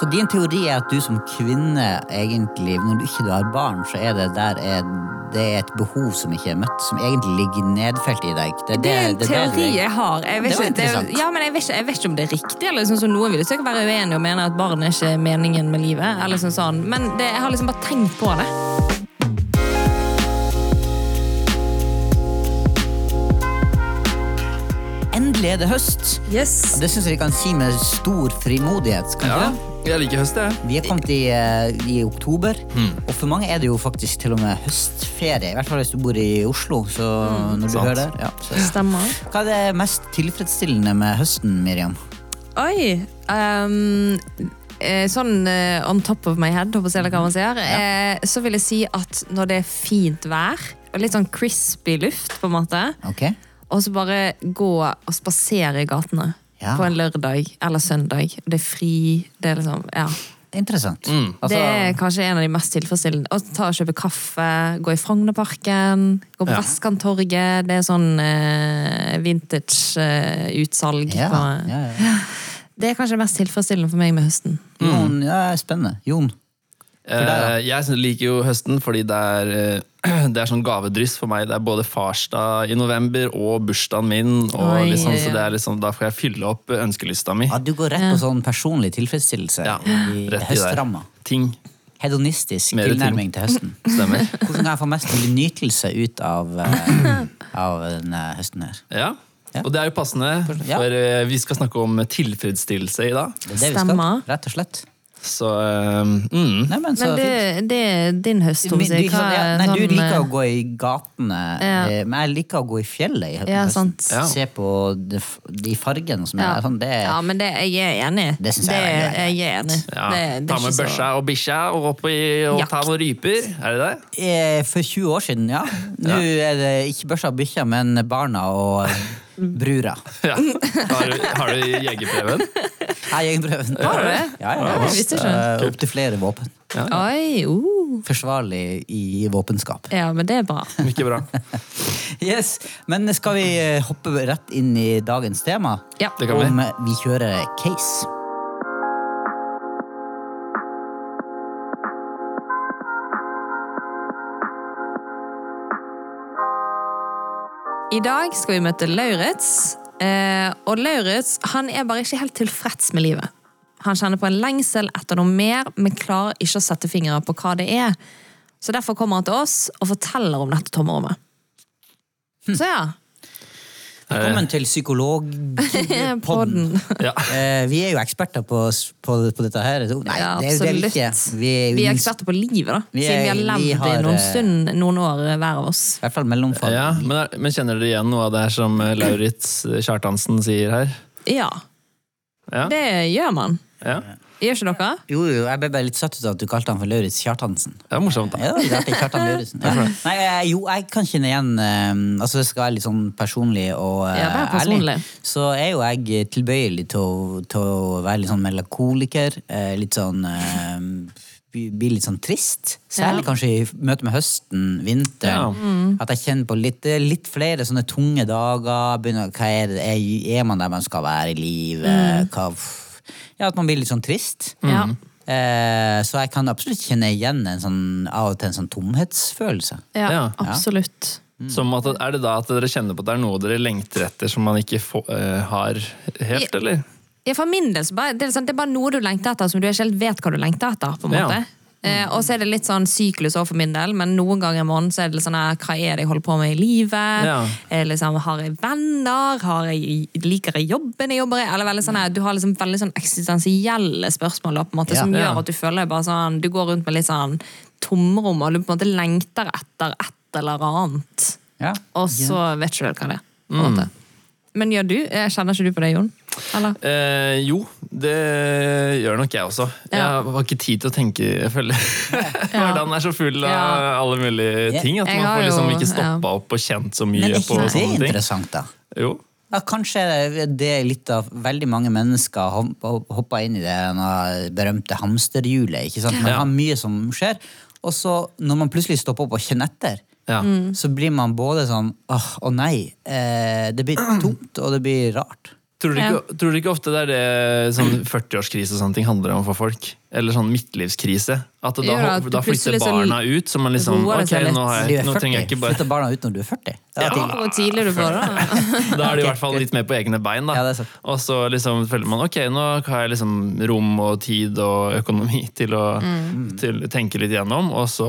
Så din teori er at du som kvinne egentlig, når du ikke har barn, så er det der er, det er et behov som ikke er møtt, som egentlig ligger nedfelt i deg. Det er en det du teori er- jeg har. Jeg vet, Det ikke, det, ja, men jeg, vet ikke, jeg vet ikke om det er riktig. eller sånn som Noen vil sikkert være uenige og mene at barn er ikke meningen med livet. eller sånn sånn. Men det, jeg har liksom bare tenkt på det. Er det høst! Yes. Det syns jeg vi kan si med stor frimodighet. Kan Ja, jeg liker høst, jeg. Vi er kommet i, eh, i oktober, og for mange er det jo faktisk til og med høstferie. I hvert fall hvis du bor i Oslo. Så når du sant. hører det, ja, så. Stemmer. Hva er det mest tilfredsstillende med høsten, Miriam? Oi. ehm, eh, sånn eh, on top of my head, håper jeg, eller hva man sier, eh, så vil jeg si at når det er fint vær, og litt sånn crispy luft, på en måte, Ok? Og så bare gå og spasere i gatene Ja. på en lørdag eller søndag. Det er fri. Det er liksom, ja. Interessant. Altså, det er kanskje en av de mest tilfredsstillende. Å ta og kjøpe kaffe, gå i Frognerparken, gå på Ja. Vestkanttorget. Det er sånn eh, vintage-utsalg. ja, ja, ja. Det er kanskje det mest tilfredsstillende for meg med høsten. Jon, ja, spennende. Jon. deg, da? Eh, jeg liker jo høsten fordi det er, eh, det er sånn gavedryss for meg. Det er både farsdag i november og bursdagen min. Og Oi, liksom, så det er liksom, da får jeg fylle opp ønskelista mi. Ja, du går rett på sånn personlig tilfredsstillelse Ja, i høstramma. Ting Hedonistisk Mer ting. tilnærming til høsten. stemmer. Hvordan kan jeg få mest mulig nytelse ut av, eh, av denne høsten her? Ja. Ja. Og det er jo passende, for ja. vi skal snakke om tilfredsstillelse i dag. Det er det vi skal, rett og slett. Så um, mm. Nei, men så Men det, det er din høst, Men Tove. du, Hva ja, er nei, du sånn, liker å eh, gå i gatene, Ja. eh, men jeg liker å gå i fjellet i hø- Ja, Ja. Se på de, de fargene som ja. er sånn, det er ja, men det, jeg er enig. Det synes jeg er det, jeg er enig. ja. Det, det Ta er med børsa og bikkja og opp i, og ta noen ryper. Er det det? Eh, For 20 år siden, ja. Nå er det ikke børsa og bikkja, men barna og brura. Ja. Har, du- har du jegerprøven? Her er prøven. Har du det? Ja, ja, ja. visste. Opptil flere våpen. Oi, uh. Forsvarlig i våpenskap. Ja, men det er bra. Mykje bra. Yes, Men skal vi eh, hoppe rett inn i dagens tema? Ja. Det kan vi. Om eh, vi kjører case. I dag skal vi møte Lauritz. Eh, og Lauritz han er bare ikke helt tilfreds med livet. Han kjenner på en lengsel etter noe mer, men klarer ikke å sette fingeren på hva det er. Så Derfor kommer han til oss og forteller om dette tomrommet. Så ja. Velkommen til Psykologpodden. Ja. Eh, vi er jo eksperter på, på, på dette her. Nei, Ja, det, er- det er vi ikke. Vi, Vi er eksperter på livet, da. Vi er- Siden vi har vi levd har, i noen eh, stund, noen år hver av oss. I hvert fall mellomfag. Ja, men, er- men kjenner dere igjen noe av det her som eh, Lauritz Kjartansen sier her? Ja, Ja? det gjør man. ja. Gjør ikke dere? Jo, jo, jeg ble bare litt satt ut av at du kalte han for Lauritz Kjartansen. Det er morsomt, da. Ja, det er det er Kjartan Lauritzen. Ja. Nei, eh, jo, jeg kan kjenne igjen eh, Altså, det skal være litt sånn personlig og eh, Ja, er personlig. ærlig. Så er jo jeg tilbøyelig til å, til å være litt sånn melankoliker. eh, litt sånn bli litt sånn trist. Særlig Ja. kanskje i møte med høsten, vinteren. Mm. At jeg kjenner på litt, litt flere sånne tunge dager. Begynner, hva er, det, er, man der man skal være i livet? Hva, ja, at man blir litt sånn trist. Mm. Ja. Eh, så jeg kan absolutt kjenne igjen en sånn, av og til en sånn tomhetsfølelse. Ja, Ja. absolutt. Som at, er det da at dere kjenner på at det er noe dere lengter etter som man ikke får, eh, har helt, eller? Ja, for min del så bare, det, er sånn, det er bare noe du lengter etter som du ikke helt vet hva du lengter etter. på en Ja. måte. Eh, og så er det litt sånn syklus for min del, men noen ganger i måneden så er det litt sånn hva er det jeg holder på med i livet? Ja. Eh, liksom, har jeg venner? Har jeg, liker jeg jobben jeg jobber i? Eller veldig sånn Du har liksom veldig sånn eksistensielle spørsmål da, på en måte, Ja. som Ja. gjør at du føler bare sånn, du går rundt med litt sånn tomrom, og du på en måte lengter etter et eller annet. Ja. Og så vet du ikke hva det er. på en måte. Men gjør du? Jeg Kjenner ikke du på det, Jon? Eller? Eh, jo, det gjør nok jeg også. Ja. Jeg har ikke tid til å tenke, jeg føler. Hverdagen er så full av Ja. alle mulige ting at Jeg man får liksom ikke stoppa opp og kjent så mye Men er på ikke det er interessant, da? Jo. Ja, kanskje det er litt av veldig mange mennesker hop- hoppa inn i det berømte hamsterhjulet. ikke sant? Man Ja. har mye som skjer, og så når man plutselig stopper opp og kjenner etter, Ja. så blir man både sånn åh, å nei, eh, det blir tomt, og det blir rart. Tror du, ikke, tror du ikke ofte det er det sånn 40-årskrise og sånne ting handler om for folk? Eller sånn midtlivskrise? At da, ja, at da flytter plutselig så barna ut, så man liksom Ok, nå, har jeg, nå trenger jeg ikke bare Flytter barna ut når du er 40? Det er Ja. du får det. Da er de i hvert fall litt mer på egne bein. da Ja, det sant. Og så liksom føler man ok, nå har jeg liksom rom og tid og økonomi til å Mm. til tenke litt gjennom, og så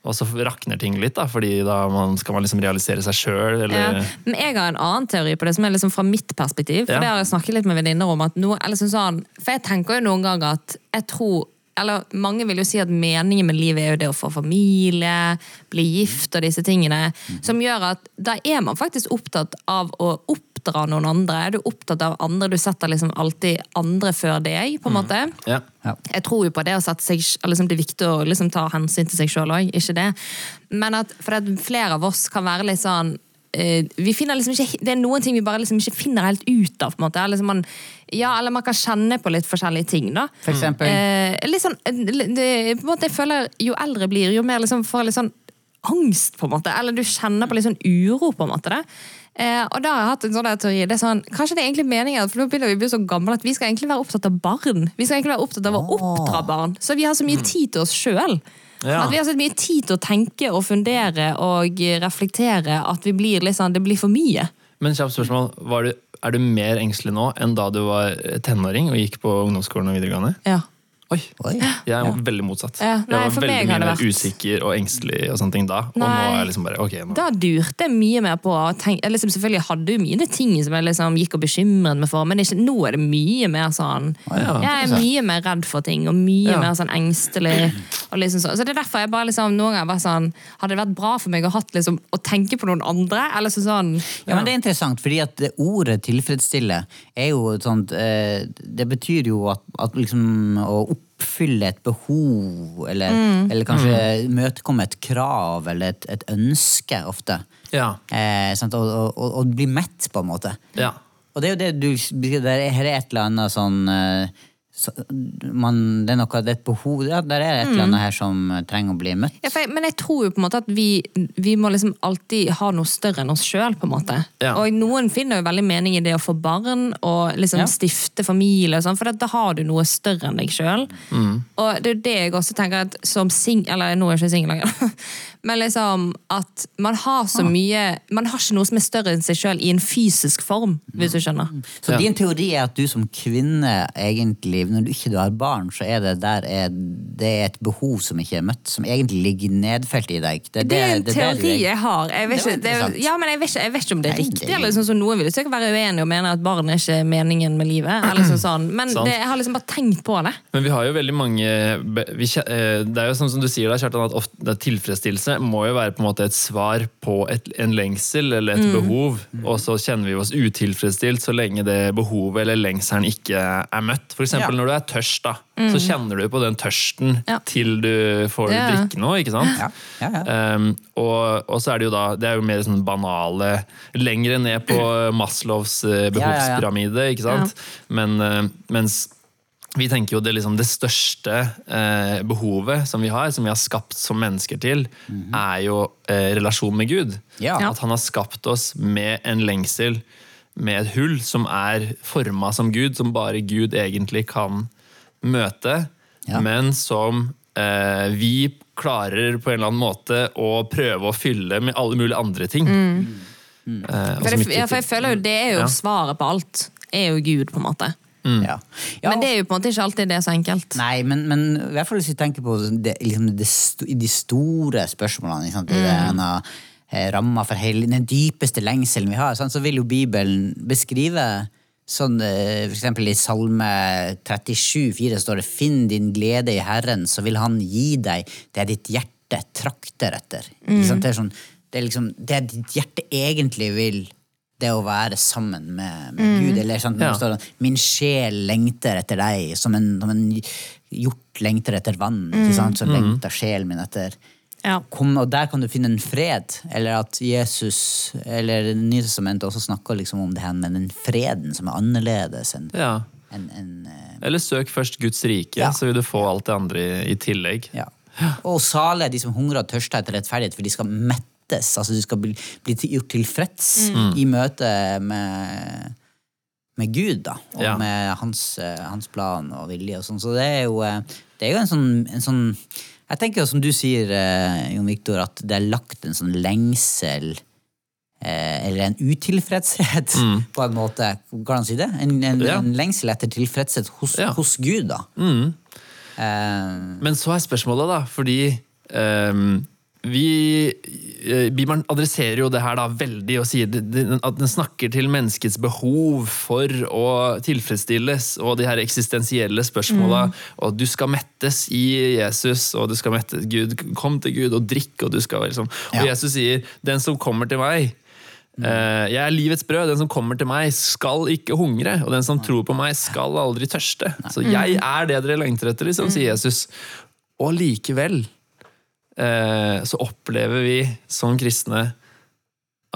og så rakner ting litt, da, fordi da man, skal man liksom realisere seg sjøl. Ja. Men jeg har en annen teori på det, som er liksom fra mitt perspektiv. For Ja. det har jeg snakket litt med venninner om. At noe, eller sånn for jeg tenker jo noen ganger at jeg tror eller Mange vil jo si at meningen med livet er jo det å få familie, bli gift og disse tingene. Som gjør at da er man faktisk opptatt av å oppdra noen andre. Du er opptatt av andre, du setter liksom alltid andre før deg, på en måte. Ja. Ja. Jeg tror jo på det å sette seg, liksom det er viktig å liksom ta hensyn til seg sjøl òg, ikke det. Men at, for at flere av oss kan være litt sånn eh, vi finner liksom ikke, Det er noen ting vi bare liksom ikke finner helt ut av. på en måte. Eller, liksom man, ja, eller man kan kjenne på litt forskjellige ting. da. For eksempel. Eh, litt sånn, eh, det, på en måte, jeg føler Jo eldre blir, jo mer liksom får jeg litt sånn angst, på en måte. Eller du kjenner på litt sånn uro, på en måte. det. Eh, og da har jeg hatt en sånn teori. det er sånn, Kanskje det er egentlig meningen, for nå begynner vi å bli så gamle at vi skal egentlig være opptatt av barn. Vi skal egentlig være opptatt av å oppdra barn. Så vi har så mye tid til oss sjøl. Ja. At vi har så mye tid til å tenke og fundere og reflektere at vi blir litt sånn, det blir for mye. Men kjapt spørsmål, var du, er du mer engstelig nå enn da du var tenåring og gikk på ungdomsskolen og videregående? Ja. Oi, Oi. Jeg er veldig motsatt. Ja, nei, jeg var veldig mye mer usikker og engstelig og sånne ting da. Og nå er jeg liksom bare ok, nå. Da durte jeg mye mer på å tenke, jeg liksom Selvfølgelig hadde jo mine ting som jeg liksom gikk og bekymret meg for, men ikke, nå er det mye mer sånn Å ja, Jeg er mye mer redd for ting, og mye Ja. mer sånn engstelig. Og liksom så. så det er derfor jeg bare liksom noen ganger bare sånn Hadde det vært bra for meg å, hatt liksom, å tenke på noen andre? Eller så sånn Ja, men Det er interessant, fordi at ordet 'tilfredsstille' er jo et sånt eh, Det betyr jo at, at liksom å oppfylle et behov, eller, Mm. eller kanskje imøtekomme et krav eller et, et ønske, ofte. Ja. Eh, sant? Og, og, og, og bli mett, på en måte. Ja. Og det er jo det du er her er et eller annet sånn eh, så, man, Det er noe, det er et behov Ja, der er et eller Mm. annet her som trenger å bli møtt. ja, for jeg, Men jeg tror jo på en måte at vi, vi må liksom alltid ha noe større enn oss sjøl. Ja. Og noen finner jo veldig mening i det å få barn og liksom Ja. stifte familie, og sånn, for da har du noe større enn deg sjøl. Og det er jo det jeg også tenker at som sing... Eller nå er jeg ikke singel lenger. Men liksom at man har så mye Man har ikke noe som er større enn seg sjøl i en fysisk form, hvis du skjønner. Så din teori er at du som kvinne, egentlig, når du ikke har barn, så er det der er, det er et behov som ikke er møtt, som egentlig ligger nedfelt i deg. Det er en det teori du er- jeg har. Jeg vet Det ikke, det, ja, men jeg vet, ikke, jeg vet ikke om det er riktig. eller sånn som Noen vil sikkert være uenige og mene at barn er ikke meningen med livet. eller sånn, sånn. Men det, jeg har liksom bare tenkt på det. Men vi har jo veldig mange vi, eh, Det er jo sånn som du sier da, Kjartan, at ofte, det er tilfredsstillelse må jo være på en måte et svar på et, en lengsel eller et behov. Og så kjenner vi oss utilfredsstilt så lenge det behovet eller lengselen ikke er møtt. For eksempel Ja. når du er tørst, da, så kjenner du på den tørsten Ja. til du får Ja. drikke noe. ikke sant? Ja, ja, ja. Um, og, og så er det jo da Det er jo mer sånn banale Lengre ned på Maslows eh, behovspyramide, ikke sant? Men, eh, mens vi tenker jo det, liksom, det største eh, behovet som vi har, som vi har skapt som mennesker til, er jo eh, relasjon med Gud. Ja. At han har skapt oss med en lengsel, med et hull som er forma som Gud, som bare Gud egentlig kan møte, Ja. men som eh, vi klarer på en eller annen måte å prøve å fylle med alle mulige andre ting. Eh, og For jeg, for jeg føler jo det er jo Ja. svaret på alt. Er jo Gud, på en måte. Ja. Ja, Men det er jo på en måte ikke alltid det er så enkelt. Nei, men, men i hvert fall hvis vi tenker på det, liksom det, de store spørsmålene, sant? i Mm. det ene, eh, ramma for hele, den dypeste lengselen vi har, sant? så vil jo Bibelen beskrive Sånn, eh, for eksempel I Salme 37, 4 står det 'Finn din glede i Herren, så vil Han gi deg det ditt hjerte trakter etter'. Mm. sant? Det, er sånn, det er liksom det ditt hjerte egentlig vil, det å være sammen med, med Gud. Eller sånn, Ja. står 'Min sjel lengter etter deg', som en, som en hjort lengter etter vann. Ikke sant? Så lengter sjelen min etter Ja. Kom, og der kan du finne en fred. Eller at Jesus eller Nytestamentet også snakker liksom om det her med den freden som er annerledes enn Ja. en, en, eh, Eller søk først Guds rike, Ja. så vil du få alt det andre i, i tillegg. ja. Og salig er de som hungrer og tørster etter rettferdighet, for de skal mettes. Altså Du skal bli, bli til- gjort tilfreds i møte med, med Gud, da. Og Ja. med hans, eh, hans plan og vilje og sånn. Så det er jo, eh, det er jo en, sånn, en sånn Jeg tenker jo som du sier, eh, Jon Viktor, at det er lagt en sånn lengsel eh, eller en utilfredshet, på en måte. Kan man si det? En, en, Mm. Ja. en lengsel etter tilfredshet hos, Ja. Mm. hos Gud, da. Eh, Men så er spørsmålet, da, fordi ehm, vi eh, Bibelen adresserer jo det her da veldig og sier at den snakker til menneskets behov for å tilfredsstilles, og de her eksistensielle spørsmåla. Og du skal mettes i Jesus, og du skal mettes Gud. Kom til Gud og drikk, og du skal liksom Og. Jesus sier 'den som kommer til meg'. eh, jeg er livets brød. Den som kommer til meg, skal ikke hungre. Og den som tror på meg, skal aldri tørste. Så jeg er det dere lengter etter, liksom, sier Jesus. Og likevel så opplever vi som kristne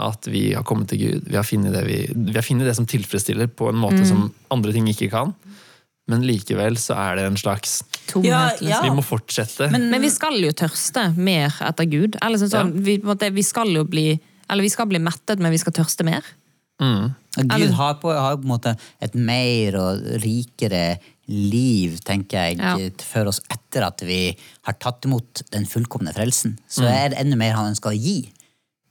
at vi har kommet til Gud. Vi har funnet det, vi, vi har funnet det som tilfredsstiller på en måte som andre ting ikke kan. Men likevel så er det en slags Tomhet, Ja, liksom. ja. Vi må fortsette. Men vi skal jo tørste mer etter Gud. Eller sånn, sånn, vi, på en måte, vi skal jo bli Eller vi skal bli mettet, men vi skal tørste mer. mm, Gud har på, har på en måte et mer og rikere liv, tenker jeg, Ja. for oss etter at vi har tatt imot den fullkomne frelsen. Så Mm. er det enda mer han ønsker å gi.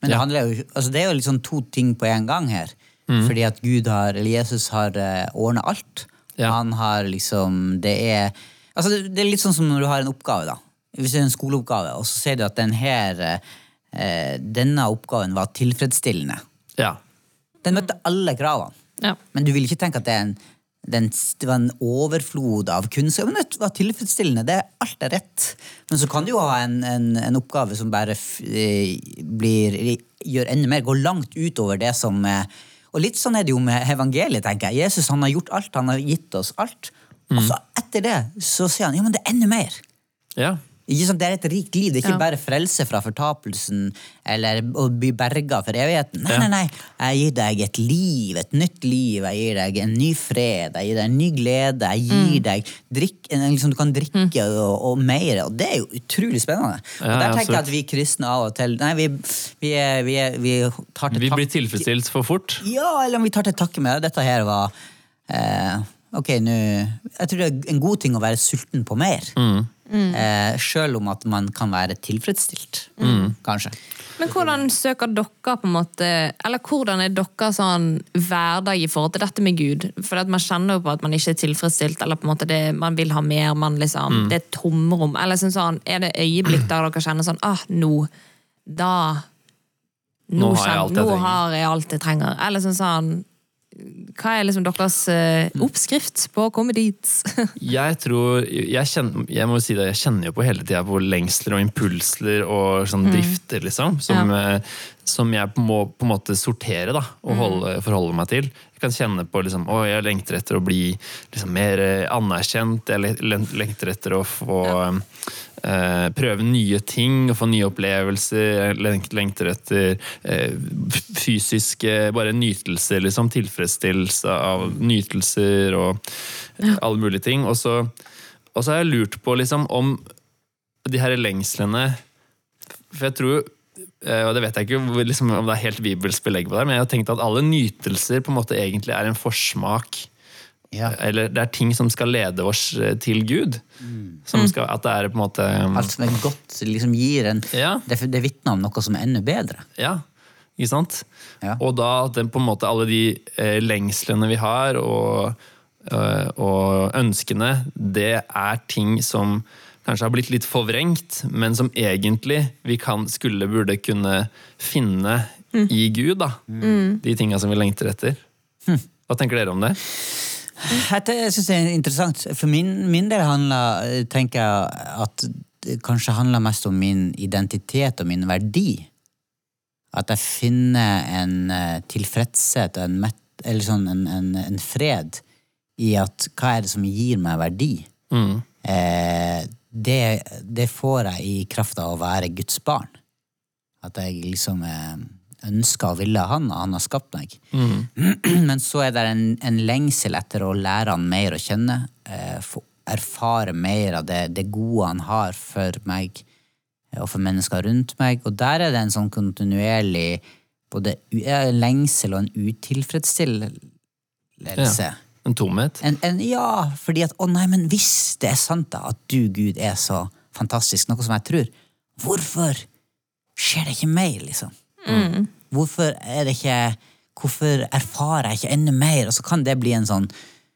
Men det, handler jo, altså det er jo liksom to ting på en gang her. Mm. Fordi at Gud har, eller Jesus har uh, ordna alt. Ja. Han har liksom Det er altså det, det er litt sånn som når du har en oppgave, da. Hvis det er en skoleoppgave, og så ser du at den her, eh, denne oppgaven var tilfredsstillende. ja. Den møtte alle kravene. Ja. Men du vil ikke tenke at det, er en, den, det var en overflod av kunnskap. Men det var tilfredsstillende. Det, alt er rett. Men så kan du jo ha en, en, en oppgave som bare eh, blir, gjør enda mer, går langt utover det som eh, Og litt sånn er det jo med evangeliet, tenker jeg. Jesus han har gjort alt, han har gitt oss alt. Og så etter det så sier han ja, men det er enda mer. ja. Det er et rikt liv. Det er ikke Ja. bare frelse fra fortapelsen eller å bli berga for evigheten. Nei, nei, nei. Jeg gir deg et liv, et nytt liv. Jeg gir deg en ny fred, jeg gir deg en ny glede. Jeg gir Mm. deg drikk, liksom, Du kan drikke og, og mer, og det er jo utrolig spennende. Ja, og Der tenker jeg at vi kristne av og til Nei, vi, vi, er, vi, er, vi tar til Vi takke blir tilfredsstilt for fort. ja, eller om vi tar til takke med det. Dette her var eh, Ok, nå Jeg tror det er en god ting å være sulten på mer. Mm. Eh, Sjøl om at man kan være tilfredsstilt. Mm. Kanskje. Men hvordan søker dere på en måte Eller hvordan er deres sånn hverdag i forhold til dette med Gud? For at man kjenner jo på at man ikke er tilfredsstilt, eller på en måte det, man vil ha mer. man liksom, Mm. Det er tomrom. Eller sånn, sånn, Er det øyeblikk der dere kjenner sånn ah, nå Da Nå har jeg kjenner- jeg nå har jeg alt jeg trenger. Eller sånn sånn Hva er liksom deres eh, oppskrift på å komme dit? Jeg tror jeg, kjenner, jeg må si det, jeg kjenner jo på hele tida på lengsler og impulser og sånn drifter, liksom. Som, ja. som jeg må på en måte sortere da, og holde, forholde meg til. Jeg kan kjenne på liksom, å, jeg lengter etter å bli liksom, mer eh, anerkjent. Jeg lengter etter å få eh, prøve nye ting og få nye opplevelser. Lengter etter eh, fysiske bare nytelser, liksom. Tilfredsstillelse av nytelser og alle mulige ting. Og så, og så har jeg lurt på liksom om de her lengslene For jeg tror eh, og det vet jeg ikke liksom, om det er helt bibelsk belegg på det, men jeg har tenkt at alle nytelser på en måte egentlig er en forsmak. Ja. Eller det er ting som skal lede oss eh, til Gud. Som skal, at det er på en måte Alt som er godt, liksom gir en Ja. Det, det vitner om noe som er enda bedre. Ja, ikke sant? Ja. Og da at den, på en måte alle de eh, lengslene vi har, og, øh, og ønskene, det er ting som kanskje har blitt litt forvrengt, men som egentlig vi kan, skulle, burde kunne finne i Gud. da. De tinga som vi lengter etter. Hva tenker dere om det? Dette jeg synes jeg er interessant. For min, min del handler, tenker jeg at det kanskje handler mest om min identitet og min verdi. At jeg finner en eh, tilfredshet og en, met, eller sånn, en, en, en fred i at hva er det som gir meg verdi? Mm. Eh, det, det får jeg i kraft av å være Guds barn. At jeg liksom eh, ønsker og ville han, og han har skapt meg. Men så er det en, en lengsel etter å lære han mer å kjenne. Eh, få erfare mer av det, det gode han har for meg eh, og for mennesker rundt meg. Og der er det en sånn kontinuerlig både lengsel og en utilfredsstillelse. Ja. En tomhet. En, en, ja, fordi at Å nei, men hvis det er sant, da, at du, Gud, er så fantastisk, noe som jeg tror, hvorfor skjer det ikke mer, liksom? Mm. Hvorfor er det ikke Hvorfor erfarer jeg ikke enda mer? Og så kan det bli en sånn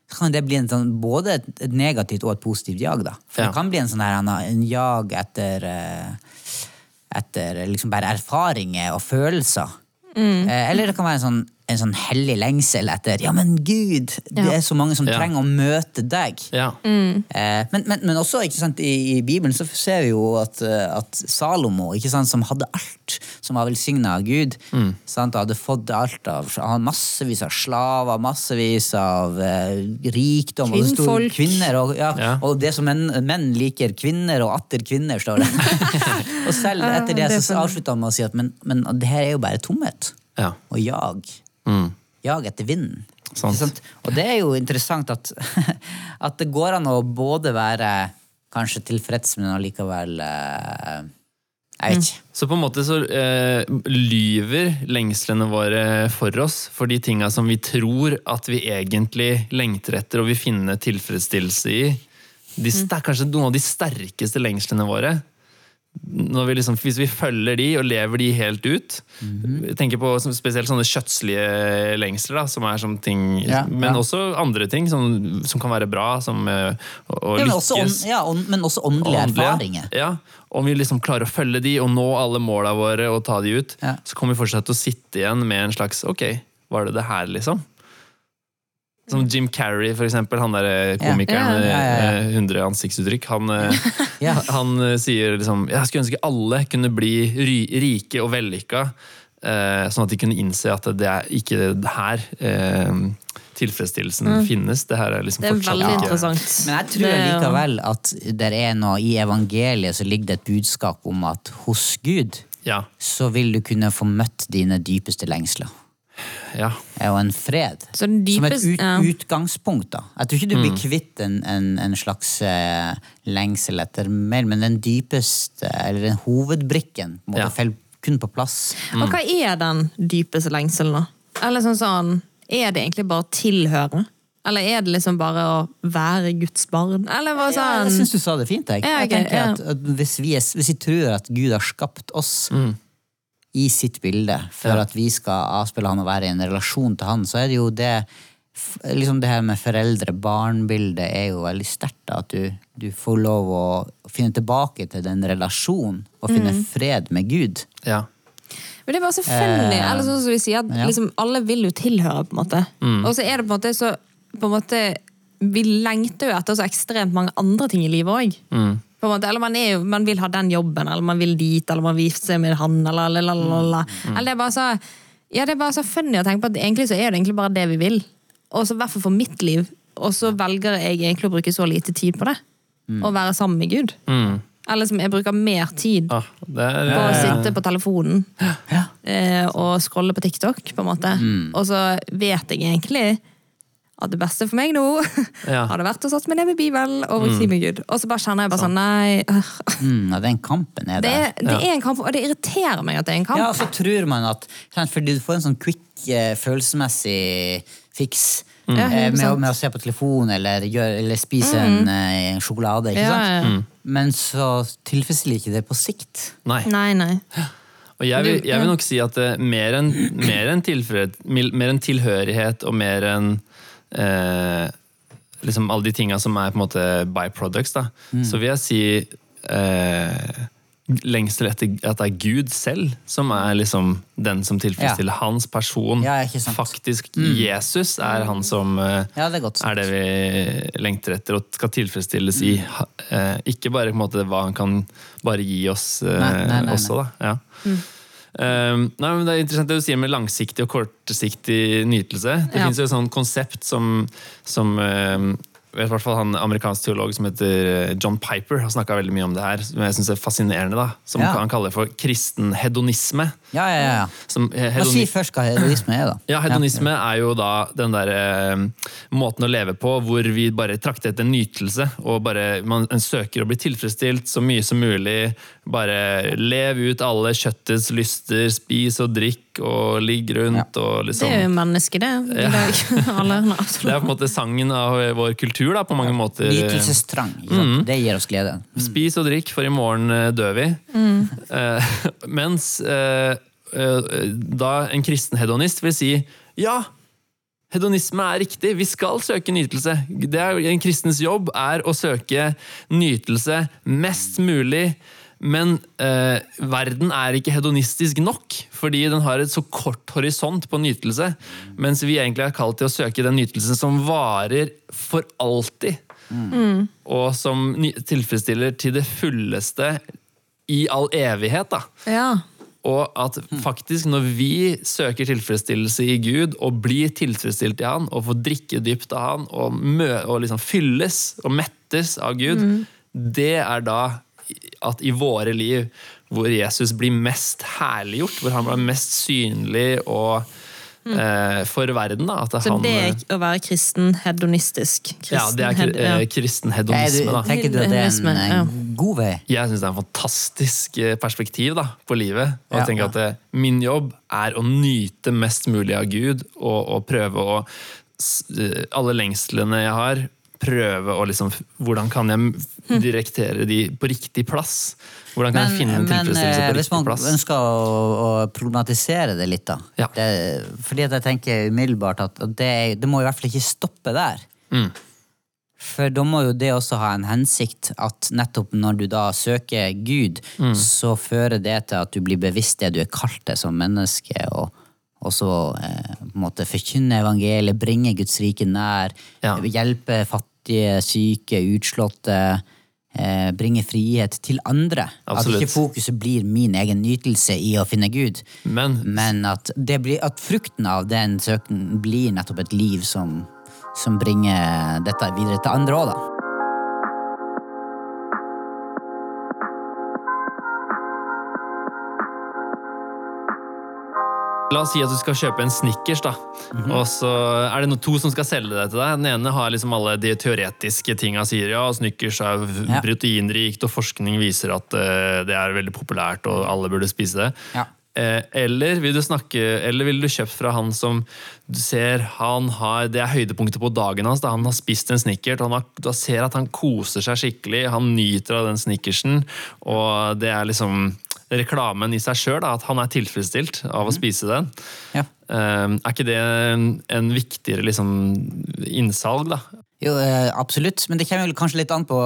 kan det bli en sånn, både et, et negativt og et positivt jag. da. For Ja. det kan bli en sånn her, en, jag etter eh, etter liksom bare erfaringer og følelser. Mm. Eh, Eller det kan være en sånn, en sånn hellig lengsel etter Ja, men Gud, det Ja. er så mange som Ja. trenger å møte deg. Ja. Eh, men, men, men også ikke sant, i, i Bibelen så ser vi jo at, eh, at Salomo, ikke sant, som hadde alt, som var velsigna av Gud, sant, hadde fått alt av Han massevis av slaver, massevis av eh, rikdom og så sto Kvinner, og, ja, Ja. og det som menn, menn liker, kvinner og atter kvinner, står det. og selv etter det, det er så funny. avslutta han med å si at men, men det her er jo bare tomhet ja. og jag. Mm. Jag etter vinden. Sant. Og det er jo interessant at, at det går an å både være kanskje tilfreds, men allikevel eh, Jeg vet ikke. Så på en måte så eh, lyver lengslene våre for oss for de tinga som vi tror at vi egentlig lengter etter og vil finne tilfredsstillelse i. De, Mm. det er kanskje noen av de sterkeste lengslene våre. Når vi liksom, hvis vi følger de og lever de helt ut. mm -hmm. tenker på spesielt sånne kjøttslige lengsler, da, som er som ting Ja, Men ja. også andre ting som, som kan være bra, som eh, å, å Ja, men, lykkes. også, ja, men også åndelige erfaringer. Ja, Om vi liksom klarer å følge de og nå alle måla våre og ta de ut, så kommer vi fortsatt til å sitte igjen med en slags Ok, var det det her, liksom? Som Jim Carrey, for eksempel. Han der komikeren med Ja, ja, ja. eh, 100 ansiktsuttrykk. Han, eh, han eh, sier liksom Jeg skulle ønske alle kunne bli rike og vellykka, eh, sånn at de kunne innse at det er ikke her tilfredsstillelsen tilfredsstillelsen finnes. Det her er liksom Mm. Det er fortsatt veldig ikke interessant. Men jeg tror Det likevel at det er noe i evangeliet så ligger det et budskap om at hos Gud Ja. så vil du kunne få møtt dine dypeste lengsler. Ja. er jo en fred. Så den Som et ut, ja. utgangspunkt. da. Jeg tror ikke du blir kvitt en, en, en slags eh, lengsel etter mer, men den dypeste, eller den hovedbrikken, på en måte Ja. faller kun på plass. Og hva er den dypeste lengselen, da? Eller sånn sånn Er det egentlig bare å tilhøre? Eller er det liksom bare å være Guds barn? Eller hva Ja, jeg sånn syns du sa det fint. Jeg, Ja, jeg tenker ja. at, at hvis, vi er, hvis vi tror at Gud har skapt oss i sitt bilde for Ja. at vi skal avspille han og være i en relasjon til han, så er det jo det liksom det her med foreldre-barn-bildet er jo veldig sterkt. At du, du får lov å finne tilbake til den relasjonen og finne Mm. fred med Gud. ja. Men det er bare så funny. Eh, eller sånn som vi sier, at ja. liksom, alle vil jo tilhøre, på en måte. Og så er det på en måte så på en måte, Vi lengter jo etter så ekstremt mange andre ting i livet òg. Eller man, er jo, man vil ha den jobben, eller man vil dit, eller man vil gifte seg med han, eller eller, eller, eller. eller det er bare så Ja, det er bare så funny å tenke på at egentlig så er det egentlig bare det vi vil. Og så i hvert fall for mitt liv. Og så velger jeg egentlig å bruke så lite tid på det. Å være sammen med Gud. Mm. Eller som jeg bruker mer tid Ah, det er, på å sitte på telefonen Ja. eh, og scrolle på TikTok, på en måte. Mm. Og så vet jeg egentlig at det beste for meg nå Ja. Mm. hadde vært å satt meg ned med Bibelen og si tid med Gud. Og så bare kjenner jeg bare sånn Nei. øh, Mm, ja, den kampen er Det Det, er, ja. er en kamp, og det irriterer meg at det er en kamp. Ja, og så tror man at Fordi du får en sånn quick eh, følelsesmessig fiks Ja, eh, med, å- 100%. med å se på telefon eller, gjør, eller spise en eh, sjokolade. Ikke Ja, sant? ja. Men så tilfredsstiller ikke det på sikt. Nei. Nei, nei. Og jeg vil, jeg vil nok si at mer enn enn tilhørighet og mer enn eh, liksom alle de tinga som er på en måte byproducts, da, så vil jeg si eh, lengsel etter at det er Gud selv som er liksom den som tilfredsstiller hans person. Ja. Faktisk Jesus er han som eh, Ja, det er er det vi lengter etter og skal tilfredsstilles i. Eh, ikke bare på en måte hva han kan bare gi oss eh, Nei, nei, nei, også, da. Ja. Um, nei, men det er interessant det du sier med langsiktig og kortsiktig nytelse. Det Ja. finnes jo et sånt konsept som, som um, vet hvert fall han amerikansk teolog som heter eh, John Piper har snakka veldig mye om det her, som jeg syns er fascinerende. da, Som Ja. han kaller for kristen hedonisme. Ja, ja, ja. Som, eh, hedoni- si først hva hedonisme er, da? ja, hedonisme er jo da den der eh, måten å leve på hvor vi bare trakter etter nytelse, og bare man en søker å bli tilfredsstilt så mye som mulig. Bare lev ut alle kjøttets lyster, spis og drikk og ligge rundt og Det liksom er jo mennesket, det. Nei, Det er på en måte sangen av vår kultur, da, på mange måter. Nytelsestrang. Mm. Det gir oss glede. Spis og drikk, for i morgen eh, dør vi. Eh, mens eh, eh, da en kristen hedonist vil si ja, hedonisme er riktig, vi skal søke nytelse. Det er, en kristens jobb er å søke nytelse mest mulig. Men eh, verden er ikke hedonistisk nok, fordi den har et så kort horisont på nytelse. Mens vi egentlig er kalt til å søke den nytelsen som varer for alltid og som tilfredsstiller til det fulleste i all evighet. Da. Ja. Og at faktisk når vi søker tilfredsstillelse i Gud, og blir tilfredsstilt i Han, og får drikke dypt av Han, og, og liksom fylles og mettes av Gud, det er da at i våre liv hvor Jesus blir mest herliggjort, hvor han blir mest synlig og eh, for verden. Da, at Så han, det er å være kristen hedonistisk. Kristen, ja, det er kri- ja. eh, kristen hedonisme. Da. tenker du at det er en, en god vei? Jeg syns det er en fantastisk eh, perspektiv da, på livet. Og jeg tenker at det, Min jobb er å nyte mest mulig av Gud, og, og prøve å eh, Alle lengslene jeg har, prøve å liksom Hvordan kan jeg direktere de på riktig plass? Hvordan kan jeg finne en tilfredsstillelse på riktig plass? Men hvis man plass? ønsker å, å problematisere det litt, da Ja. det, Fordi at jeg tenker umiddelbart at det, det må i hvert fall ikke stoppe der. Mm. For da må jo det også ha en hensikt at nettopp når du da søker Gud, Mm. så fører det til at du blir bevisst det du er kalt til som menneske, og, og så eh, på en måte forkynne evangeliet, bringe Guds rike nær, Ja. hjelpe fattige, syke, utslåtte, eh, bringe frihet til andre. Absolutt. At ikke fokuset blir min egen nytelse i å finne Gud, Men men at, det blir, at frukten av den søken blir nettopp et liv som, som bringer dette videre til andre òg, da. La oss si at du skal kjøpe en Snickers, da. Og så er det noe, to som skal selge det til deg. Den ene har liksom alle de teoretiske tinga sier ja, Snickers er Ja. proteinrikt, og forskning viser at uh, det er veldig populært, og alle burde spise det. Ja. Eh, eller vil du snakke Eller vil du kjøpt fra han som du ser han har Det er høydepunktet på dagen hans. Da han har spist en snickert. og Han har, du ser at han koser seg skikkelig. Han nyter av den Snickersen. Og det er liksom reklamen i seg sjøl, at han er tilfredsstilt av å spise den. Ja. Eh, er ikke det en, viktigere liksom, innsalg, da? Jo, eh, absolutt, men det kommer kanskje litt an på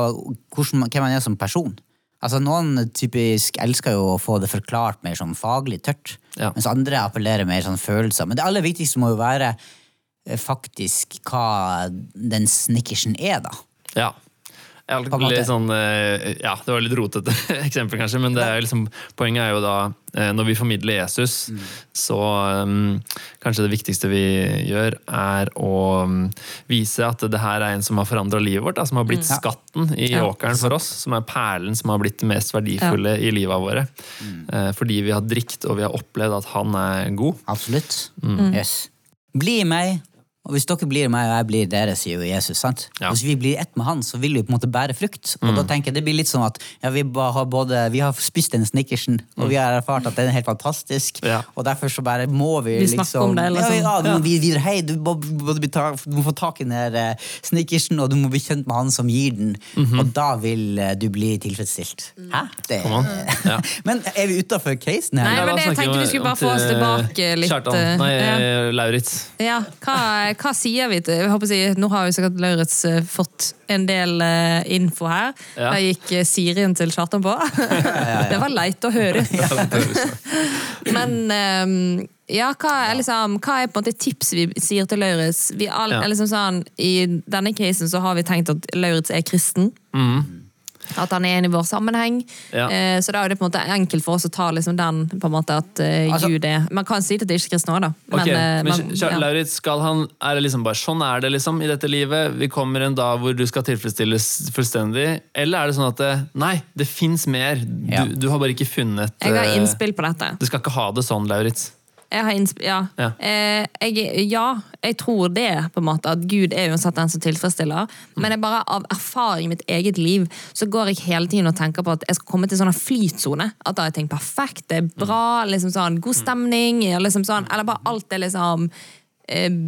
hvem man er som person. Altså, Noen typisk elsker jo å få det forklart mer sånn faglig tørt, Ja. mens andre appellerer mer sånn følelser. Men det aller viktigste må jo være eh, faktisk hva den snickersen er, da. Ja. Litt sånn, eh, ja, det var litt rotete eksempel, kanskje, men det er liksom, poenget er jo da eh, Når vi formidler Jesus, så um, kanskje det viktigste vi gjør, er å um, vise at det her er en som har forandra livet vårt. Da, som har blitt mm. skatten i Ja. åkeren for oss. Som er perlen som har blitt det mest verdifulle i livet våre. Eh, fordi vi har drikt og vi har opplevd at han er god. Absolutt. Mm. Yes. Bli meg, og hvis dere blir meg og jeg blir dere, sier jo Jesus. sant? Ja. Hvis vi blir ett med han, så vil vi på en måte bære frukt. Og Mm. da tenker jeg det blir litt sånn at ja, vi, har både, vi har spist den snickersen, og vi har erfart at den er helt fantastisk, Mm. Ja. og derfor så bare må vi, Vi liksom om det, eller ja, sånn. ja, vi videre, hei, du må, du må få tak i den her eh, snickersen, og du må bli kjent med han som gir den, og da vil eh, du bli tilfredsstilt. Hæ? Det. Men er vi utafor casen her? Nei, men det snakker tenkte vi skulle bare få oss tilbake litt, Kjartan. Nei, eh, eh, Lauritz. Ja, hva, hva sier vi til jeg håper å si, Nå har jo sikkert Lauritz eh, fått en del uh, info her. Ja. Der gikk eh, Sirien til Kjartan på. Det var leit å høre. Men um, ja, hva er, liksom, hva er på en måte tips vi sier til Lauritz? Liksom sånn, I denne casen så har vi tenkt at Lauritz er kristen. At han er en i vår sammenheng. Ja. Eh, så da er det på en måte enkelt for oss å ta liksom den på en måte at eh, Altså- Gud er Man kan si det til ikke-kristne òg, da. Ok, okay. men man- ja. Lauritz, skal han, er det liksom bare sånn er det liksom i dette livet? Vi kommer en dag hvor du skal tilfredsstilles fullstendig? Eller er det sånn at det, nei, det fins mer. Du, Ja. du har bare ikke funnet Jeg har eh, innspill på dette. Du skal ikke ha det sånn, Lauritz. Jeg har innsp ja. Ja. Eh, jeg, ja, jeg tror det, på en måte, at Gud er uansett den som tilfredsstiller. Men jeg bare av erfaring i mitt eget liv så går jeg hele tiden og tenker på at jeg skal komme til sånn flytsone. At da er ting perfekt, det er bra, liksom sånn, god stemning, liksom sånn, eller bare alt er liksom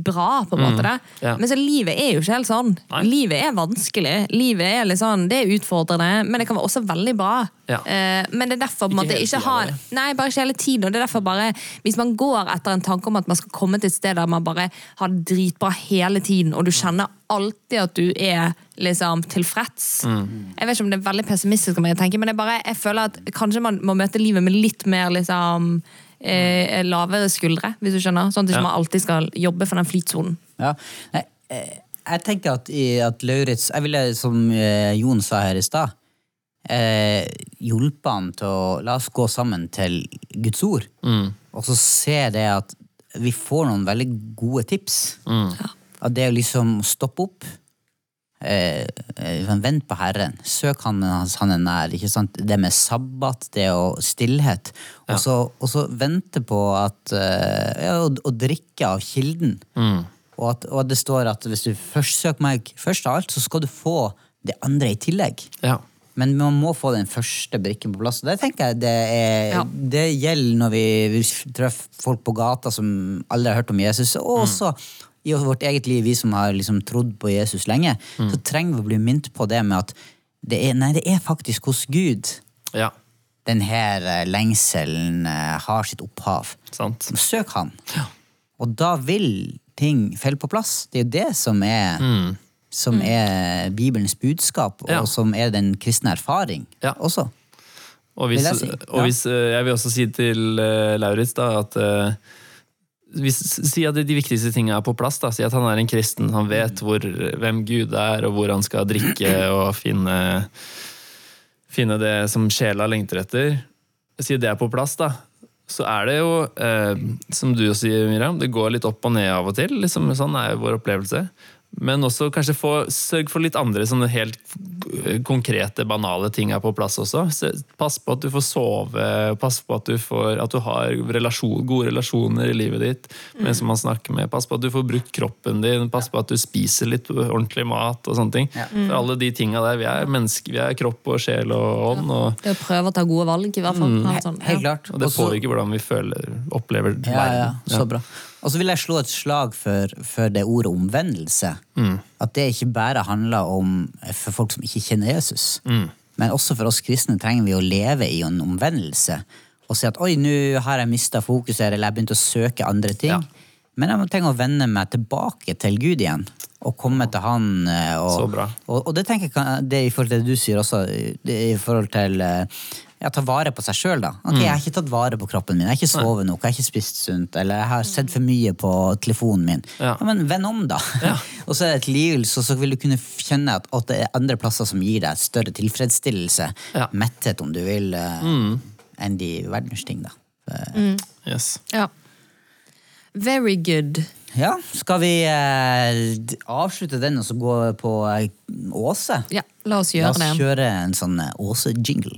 bra, på en måte. Mm, ja. Men så livet er jo ikke helt sånn. Nei. Livet er vanskelig. Livet er litt sånn, Det er utfordrende, men det kan være også veldig bra. Ja. Eh, men det er derfor på en måte ikke ha. Nei, bare ikke hele tiden. Og det er derfor bare, Hvis man går etter en tanke om at man skal komme til et sted der man bare har det dritbra hele tiden, og du kjenner alltid at du er liksom tilfreds Jeg vet ikke om det er veldig pessimistisk, om jeg tenker, men jeg, bare, jeg føler at kanskje man må møte livet med litt mer liksom eh, lavere skuldre, hvis du skjønner. Sånn at ikke Ja. man alltid skal jobbe for den flytsonen. Ja. Nei, eh, jeg tenker at, i- at Lauritz Jeg ville, som eh, Jon sa her i stad, eh, hjulpet han til å La oss gå sammen til Guds ord. Og så se det at vi får noen veldig gode tips. At det er liksom stoppe opp. Eh, eh, Vent på Herren. Søk Han hans han er nær. ikke sant? Det med sabbat, det og stillhet. Og så, og så vente på at eh, ja, å, å drikke av kilden. Og, at, og det står at hvis du først søker meg først av alt, så skal du få det andre i tillegg. Ja. Men man må få den første brikken på plass. Og det tenker jeg det, er, Ja. det gjelder når vi, vi treffer folk på gata som aldri har hørt om Jesus. Og også i vårt eget liv, vi som har liksom trodd på Jesus lenge, så trenger vi å bli minnet på det med at det er, nei, det er faktisk hos Gud ja. denne eh, lengselen eh, har sitt opphav. Sant. Søk han. Og da vil ting falle på plass. Det er jo det som er, som er Bibelens budskap, og Ja. som er den kristne erfaring Ja. også. Og hvis, Vil jeg si, og ja. hvis eh, jeg vil også si til uh, Lauritz da, at hvis, Si at de viktigste tingene er på plass. da, Si at han er en kristen, han vet hvor, hvem Gud er, og hvor han skal drikke og finne, finne det som sjela lengter etter. Si at det er på plass, da. Så er det jo, eh, som du sier, Miriam, det går litt opp og ned av og til. Liksom, sånn er jo vår opplevelse. Men også kanskje få, sørg for litt andre sånne helt konkrete, banale ting er på plass også. Pass på at du får sove, pass på at du, får, at du har relasjon, gode relasjoner i livet ditt med som man snakker med. Pass på at du får brukt kroppen din, pass på at du spiser litt ordentlig mat og sånne ting. For alle de tinga der, vi er mennesker, vi er kropp og sjel og ånd, og, Det å prøve å ta gode valg, i hvert fall. Mm. sånn, Helt klart. og det påvirker hvordan vi føler, opplever Ja, ja, verden. så bra. Og så vil jeg slå et slag for, for det ordet omvendelse. At det ikke bare handler om for folk som ikke kjenner Jesus. Men også for oss kristne trenger vi å leve i en omvendelse. Og si at oi, nå har jeg mista fokus eller jeg har begynt å søke andre ting. Ja. Men jeg må tenke å vende meg tilbake til Gud igjen. Og komme til Han. eh, Og. Og, og det tenker jeg det i forhold til det du sier også, i forhold til eh, ja, ta vare på seg sjøl, da. Ok, Jeg har ikke tatt vare på kroppen min, jeg har ikke sovet nok, jeg har ikke spist sunt, eller jeg har sett for mye på telefonen min. Ja. men vend om, da. og så er det tilgivelse, og så vil du kunne kjenne at, at det er andre plasser som gir deg større tilfredsstillelse, Ja. metthet, om du vil, mm. enn de verdens ting, da. Mm. Yes. Ja. Very good. Ja, skal vi eh, avslutte den og så gå på eh, Åse? Ja, la oss gjøre det. La oss det. kjøre en sånn eh, Åse-jingle.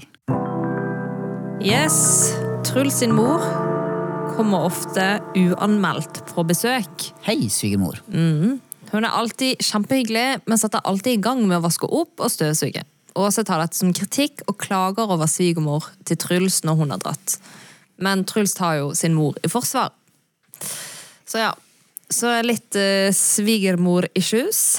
Yes. Truls sin mor kommer ofte uanmeldt på besøk. Hei, svigermor. Hun er alltid kjempehyggelig, men setter alltid i gang med å vaske opp og støvsuge. Åse tar dette som kritikk og klager over svigermor til Truls når hun har dratt. Men Truls tar jo sin mor i forsvar. Så ja. Så litt uh, svigermor-issues.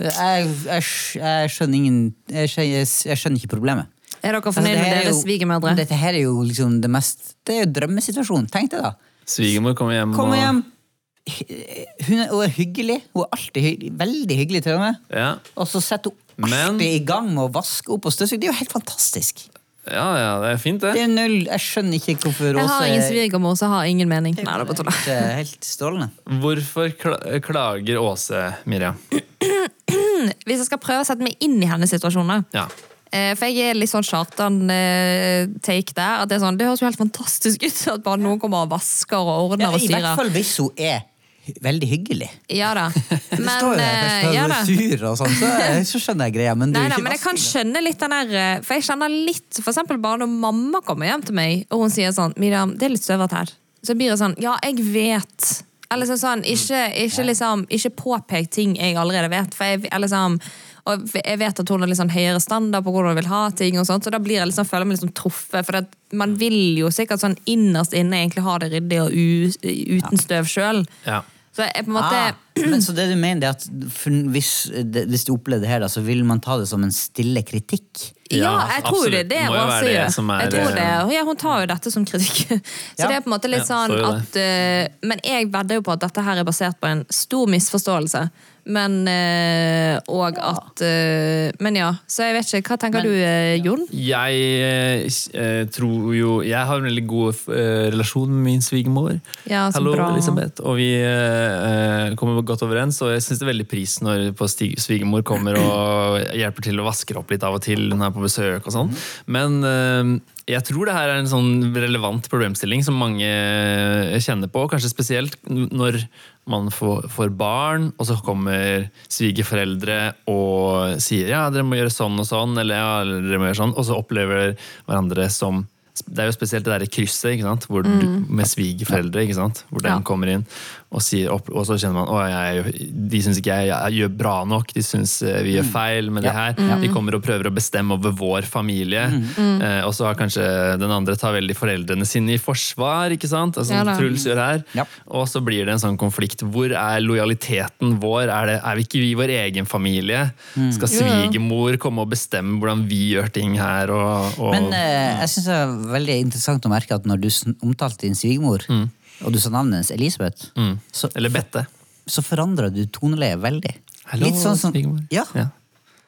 Jeg, jeg, jeg skjønner ingen jeg skjønner, jeg skjønner ikke problemet. Er dere Altså, fornøyd altså, med er deres svigermødre? Dette her er jo liksom det mest Det er jo drømmesituasjonen. Tenk det, da. Svigermor kommer hjem og hjem. Hun er, hun er hyggelig. Hun er alltid hyggelig, veldig hyggelig, til og med. Ja. Og så setter hun Men- alltid i gang med å vaske opp og støvsuge. Det er jo helt fantastisk. ja, ja, det er fint, det. Det er null Jeg skjønner ikke hvorfor Åse Jeg har ingen svigermor, så har ingen mening. Nei, det er bare tull. helt, eh, helt strålende. Hvorfor klager Åse, Miriam? Hvis jeg skal prøve å sette meg inn i hennes situasjon, da. Ja. Eh, For jeg er litt sånn Kjartan-take der. At det, er sånn, det høres jo helt fantastisk ut at bare noen kommer og vasker og ordner Ja, og I hvert fall hvis hun er veldig hyggelig. Ja da. Det står jo der, eh, ja da. sur og sånn, så, så skjønner jeg greia. Men, du Nei, da, men jeg kan skjønne litt den der eh, For jeg kjenner litt For eksempel bare når mamma kommer hjem til meg, og hun sier sånn Miriam, det er litt støvete her. så blir det sånn Ja, jeg vet. Eller sånn sånn, ikke, ikke, liksom, ikke påpek ting jeg allerede vet. For jeg, liksom, og jeg vet at hun har sånn høyere standard på hvordan hun vil ha ting, og sånt, så da blir jeg liksom, føler jeg meg liksom truffet. For det, man vil jo sikkert sånn innerst inne egentlig ha det ryddig og u, uten støv sjøl. Ja. Så jeg på en måte Ah, men så det du mener er at hvis, hvis du opplever det her, da, så vil man ta det som en stille kritikk? Ja, jeg tror det er absolutt. det jo Åse gjør. er, det. eh, Ja, hun tar jo dette som kritikk. Så Ja. det er på en måte litt sånn ja, at uh, Men jeg vedder jo på at dette her er basert på en stor misforståelse. Men eh, Og at eh, Men ja, så jeg vet ikke. Hva tenker du, eh, Jon? Jeg tror jo Jeg har en veldig god relasjon med min svigermor. Ja, Hallo, bra. Elisabeth. Og vi kommer godt overens, og jeg syns det er veldig pris når svigermor kommer og hjelper til å vasker opp litt av og til. Hun er på besøk og sånn. Men eh, jeg tror det her er en sånn relevant problemstilling som mange kjenner på. Kanskje spesielt når man får, får barn, og så kommer svigerforeldre og sier ja, dere må gjøre sånn og sånn, eller ja, dere må gjøre sånn, og så opplever hverandre som det er jo spesielt det der krysset ikke sant? Hvor du, med svigerforeldre, ikke sant? hvor den Mm. Ja. kommer inn. Og, sier, opp, og så kjenner man at de syns ikke jeg, jeg gjør bra nok, de syns eh, vi gjør feil med det her. Mm. De kommer og prøver å bestemme over vår familie. Eh, og så har kanskje den andre tar veldig foreldrene sine i forsvar, ikke sant? Altså, Ja. Truls gjør her. Ja. Og så blir det en sånn konflikt. Hvor er lojaliteten vår? Er, det, er vi ikke vi vår egen familie? Skal svigermor komme og bestemme hvordan vi gjør ting her? Og, og, Men eh, jeg synes det er veldig interessant å merke at når du omtalte din svigermor, og du sa navnet hennes Elisabeth, så, Eller Bette. så forandra du toneleiet veldig. Hello, Litt sånn som, svigermor. ja, Ja.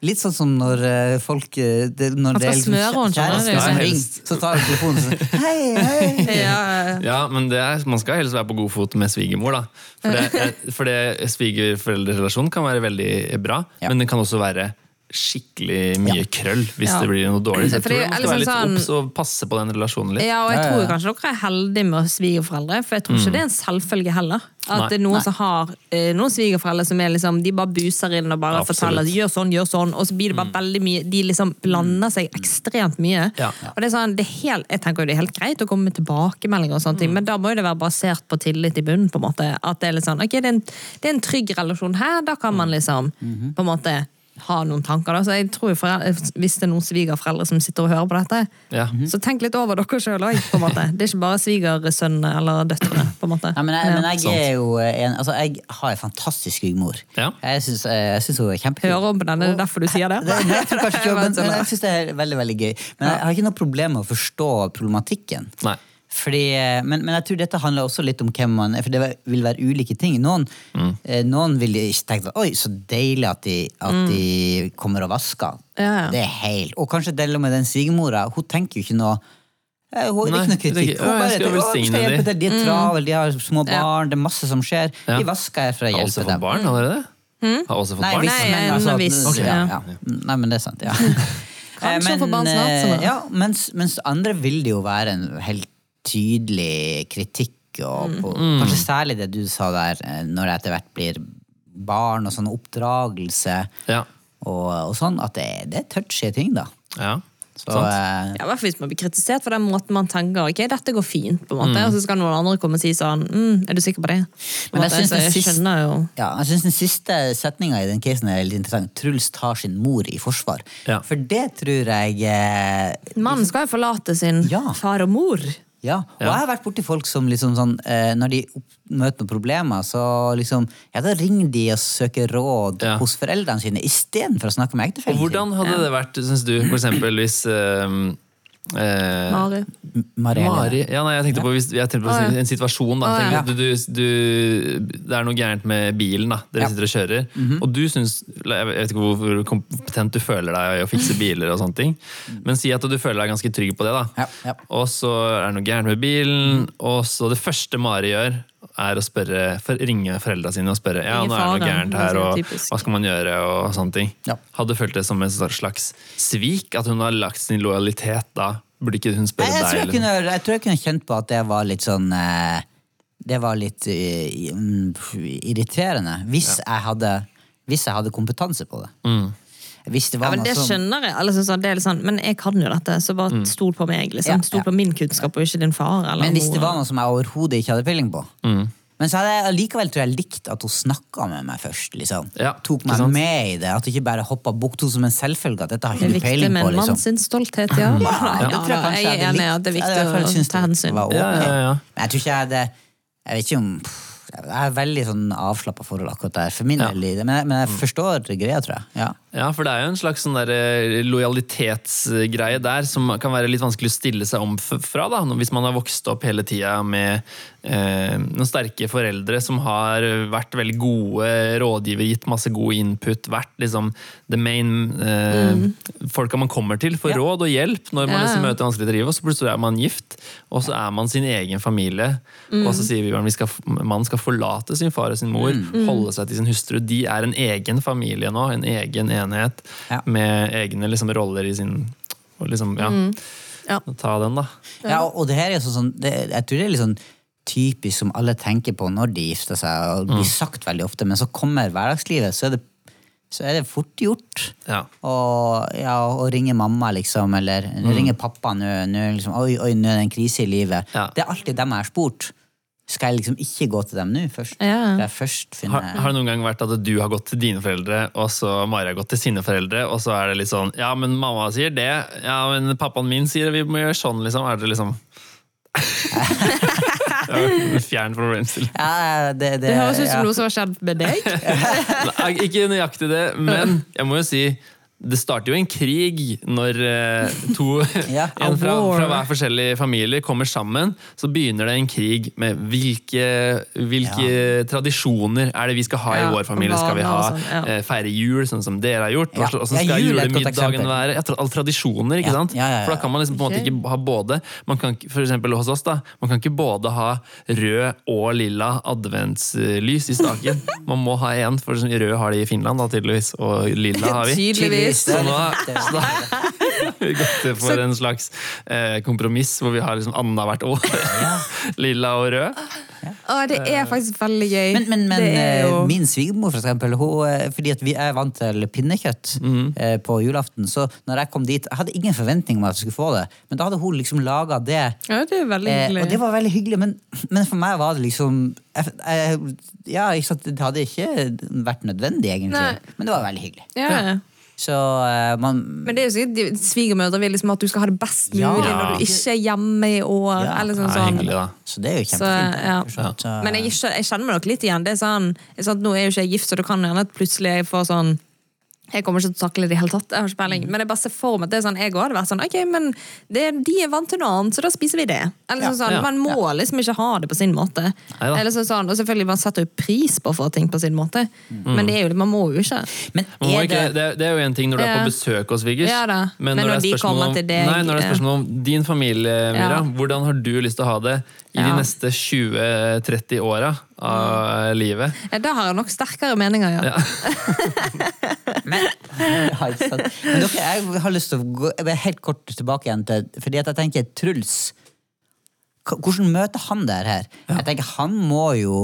Litt sånn som når eh, folk eh, det, Når Han det er skal smøre henne, skjønner kjærester du. som ringer, så tar du telefonen og sier hei, hei. Ja, Ja, men det er, man skal helst være på god fot med svigermor. da. For det, for det svigerforeldrerelasjon kan være veldig bra, Ja. men den kan også være skikkelig mye krøll hvis Ja. det blir noe dårlig. Så jeg tror er skal liksom være litt sånn- obs og passe på den relasjonen litt. Ja, og jeg Ja, ja, tror kanskje dere er heldige med svigerforeldre, for jeg tror ikke det er en selvfølge heller. At Nei. det er noen Nei. som har eh, noen svigerforeldre som er liksom, de bare buser inn og bare Absolutt. forteller gjør sånn, gjør sånn, og så blir det bare veldig mye De liksom blander seg ekstremt mye. Ja. Og det er sånn, det er helt, jeg tenker jo det er helt greit å komme med tilbakemeldinger, og sånne ting, men da må jo det være basert på tillit i bunnen. på en måte, At det er litt sånn, ok, det er en, det er en trygg relasjon her, da kan man liksom på en måte ha noen tanker. Da. Så jeg tror foreldre, Hvis det er noen svigerforeldre som sitter og hører på dette, Ja. så tenk litt over dere sjøl òg. Det er ikke bare svigersønnene eller døtrene. på en måte. Ja, men jeg, men jeg er jo en, altså jeg har en fantastisk svigermor. Ja. Jeg syns hun er kjempekul. Hører om på den, er det derfor du sier det? Det, nei, jeg jeg syns det er veldig veldig gøy. Men jeg har ikke noe problem med å forstå problematikken. Nei. Fordi, eh, men, men jeg tror dette handler også litt om hvem man er, for det vil være ulike ting. Noen, Mm. eh, noen vil ikke tenke oi, så deilig at de, at de kommer og vasker. Mm. Ja, ja. Det er helt Og kanskje deler med den svigermora. Hun tenker jo ikke noe eh, hun har ikke noe kritikk. «Å, Hun jeg bare skal tenker, «Å, velsigne skal hjelpe de». til. De er travle, de har små barn, det er masse som skjer. De vasker jeg for å Har hjelpe også fått dem. barn allerede? Har også fått Nei, barn? hvis, Nei, men, en altså, viss, ja, ja. Nei, men det er sant, ja. Kanskje hun få barn snart, sånn ja, mens, mens andre vil det jo være en helt tydelig kritikk, og Mm. kanskje særlig det du sa der, eh, når det etter hvert blir barn og sånn oppdragelse Ja. og, og sånn, at det, det er touchy ting, da. ja. Så eh, Ja, i hvert fall hvis man blir kritisert for den måten man tenker ok, dette går fint, på en måte, og så skal noen andre komme og si sånn mm, Er du sikker på det? På Men jeg syns den Ja, Den siste setninga i den casen er litt interessant. Truls tar sin mor i forsvar. Ja. For det tror jeg eh, Mannen skal jo forlate sin Ja. far og mor. Ja, og jeg har vært borti folk som liksom sånn eh, Når de møter noen problemer, så liksom Ja, da ringer de og søker råd Ja. hos foreldrene sine istedenfor å snakke med Og sin. hvordan hadde det vært, syns du, for eksempel hvis eh, eh, Mari. Mari. Mari ja, nei, jeg tenkte på, jeg tenkte på en situasjon. Da. At du, du, du, det er noe gærent med bilen. Da. Dere Ja. sitter og kjører. Og du syns Jeg vet ikke hvor kompetent du føler deg i å fikse biler, og sånne ting. men si at du føler deg ganske trygg på det. da. Ja, ja. Og så er det noe gærent med bilen, og så det første Mari gjør, er å spørre, for, ringe foreldra sine og spørre ja, nå er det noe gærent er her, og hva skal man gjøre, og sånne ting. Ja. Hadde du følt det som en slags svik? At hun har lagt sin lojalitet da? Burde ikke hun spørre Jeg, jeg, deg? jeg, kunne, jeg tror jeg kunne kjent på at det var litt sånn eh, Det var litt eh, mm, irriterende. Hvis, jeg hadde, hvis jeg hadde kompetanse på det. Mm. Hvis det Ja, men Det som skjønner jeg. Eller sånn, det er litt sånn, men jeg kan jo dette, så bare stol på meg. liksom. Ja, Stol ja. på min kunnskap, og ikke din far. eller Men hvis det var noe som jeg overhodet ikke hadde peiling på Men så hadde jeg likevel tror jeg, likt at hun snakka med meg først. liksom. Ja, Tok meg med i det. At hun ikke bare hoppa bukk to som en selvfølge. At dette har Det ikke er du viktig peiling med på. en mann liksom. sin stolthet, ja. Ja, ja, tror jeg er enig i at det er viktig å ta hensyn. Okay. Ja, ja, ja. Men jeg tror ikke jeg hadde Jeg vet ikke om pff, Jeg er veldig sånn avslappa forhold akkurat der. For min Ja. del. Men, jeg- men jeg forstår greia, tror jeg. Ja. Ja, for det er jo en slags sånn der eh, lojalitetsgreie der som kan være litt vanskelig å stille seg om fra. da, Hvis man har vokst opp hele tida med noen sterke foreldre som har vært veldig gode rådgivere, gitt masse god input, vært liksom the main eh, folka man kommer til for Ja. råd og hjelp når man Ja. liksom møter vanskelige driv, og så plutselig er man gift, og så er man sin egen familie, og så sier Bibelen at man skal forlate sin far og sin mor, holde seg til sin hustru. De er en egen familie nå, en egen enhet, Ja. med egne liksom, roller i sin og liksom, ja, Ja. Ta den, da. Ja, og og det her er sånn, det, jeg tror det er litt sånn typisk som alle tenker på når de gifter seg, og det blir sagt veldig ofte, men så kommer hverdagslivet, så er det, så er det fort gjort. Ja. Og, ja, å ringe mamma, liksom, eller ringe pappa nå, nå liksom, oi, oi, nå er det en krise i livet. Ja. Det er alltid dem jeg har spurt. Skal jeg liksom ikke gå til dem nå først? Ja. Jeg først Har, har det noen gang vært at du har gått til dine foreldre, og så Mari har gått til sine foreldre, og så er det litt sånn Ja, men mamma sier det. Ja, men pappaen min sier vi må gjøre sånn, liksom. Er det liksom Ja, Fjern problemstilling. Ja, det, det, Det høres ut ja. noe som har skjedd med deg. Nei, Ikke nøyaktig det, men jeg må jo si det starter jo en krig når eh, to Ja, en fra, fra hver forskjellig familie kommer sammen. Så begynner det en krig med hvilke, hvilke tradisjoner er det vi skal ha i vår familie. Skal vi ha sånn, ja. eh, feire jul, sånn som dere har gjort? Ja. Hvordan skal julemiddagen være? Ja, alle tradisjoner, ikke sant? ja, ja, ja. For da kan man liksom på en måte ikke ha både man kan, For eksempel hos oss, da. Man kan ikke både ha rød og lilla adventslys i staken. Man må ha én, for rød har de i Finland, da, tydeligvis, og lilla har vi. Tydeligvis. Så nå, så da har vi gått for en slags eh, kompromiss hvor vi har liksom annethvert år. Lilla og rød. Å, det er faktisk veldig gøy. Men, men, men det er eh, jo... min svigermor, for eksempel, hun, eh, fordi at vi er vant til pinnekjøtt Mhm. eh, på julaften, så når jeg kom dit Jeg hadde ingen forventning om at jeg skulle få det, men da hadde hun liksom laga det. Ja, det er veldig Eh, hyggelig. og det var veldig hyggelig, men, men for meg var det liksom jeg, jeg, Ja, ikke sant, det hadde ikke vært nødvendig, egentlig, Nei. men det var veldig hyggelig. ja. Så uh, man Men det er jo sikkert svigermødre vil liksom at du skal ha det best mulig Ja. når du ikke er hjemme i år. Ja. eller sånn, sånn. hyggelig. Så det er jo kjempefint. så ja. Men jeg, jeg kjenner meg nok litt igjen. Det er sånn, det er sånn Nå er jo ikke jeg gift, så det kan hende at plutselig jeg får sånn jeg kommer ikke til å takle det i hele tatt. Jeg har ikke peiling. Men jeg bare ser for meg at det er sånn, jeg hadde vært sånn Ok, men det, de er vant til noe annet, så da spiser vi det. Eller sånn, sånn, Ja. Man må liksom ikke ha det på sin måte. Eller sånn, sånn, og selvfølgelig Man setter jo pris på å få ting på sin måte, men det er jo, man må jo ikke. Men Man må er ikke, det det, er jo en ting når du er på besøk hos svigers. Ja da. Men når, når det er spørsmål om, deg, nei, når det er spørsmål om din familie, Mira, Ja. hvordan har du lyst til å ha det i de neste 20-30 åra av livet? Ja, Da har jeg nok sterkere meninger, ja. Ja. Men, ja. Men dere, jeg har lyst til å gå helt kort tilbake igjen til Fordi at jeg tenker Truls Hvordan møter han det her? Jeg tenker Han må jo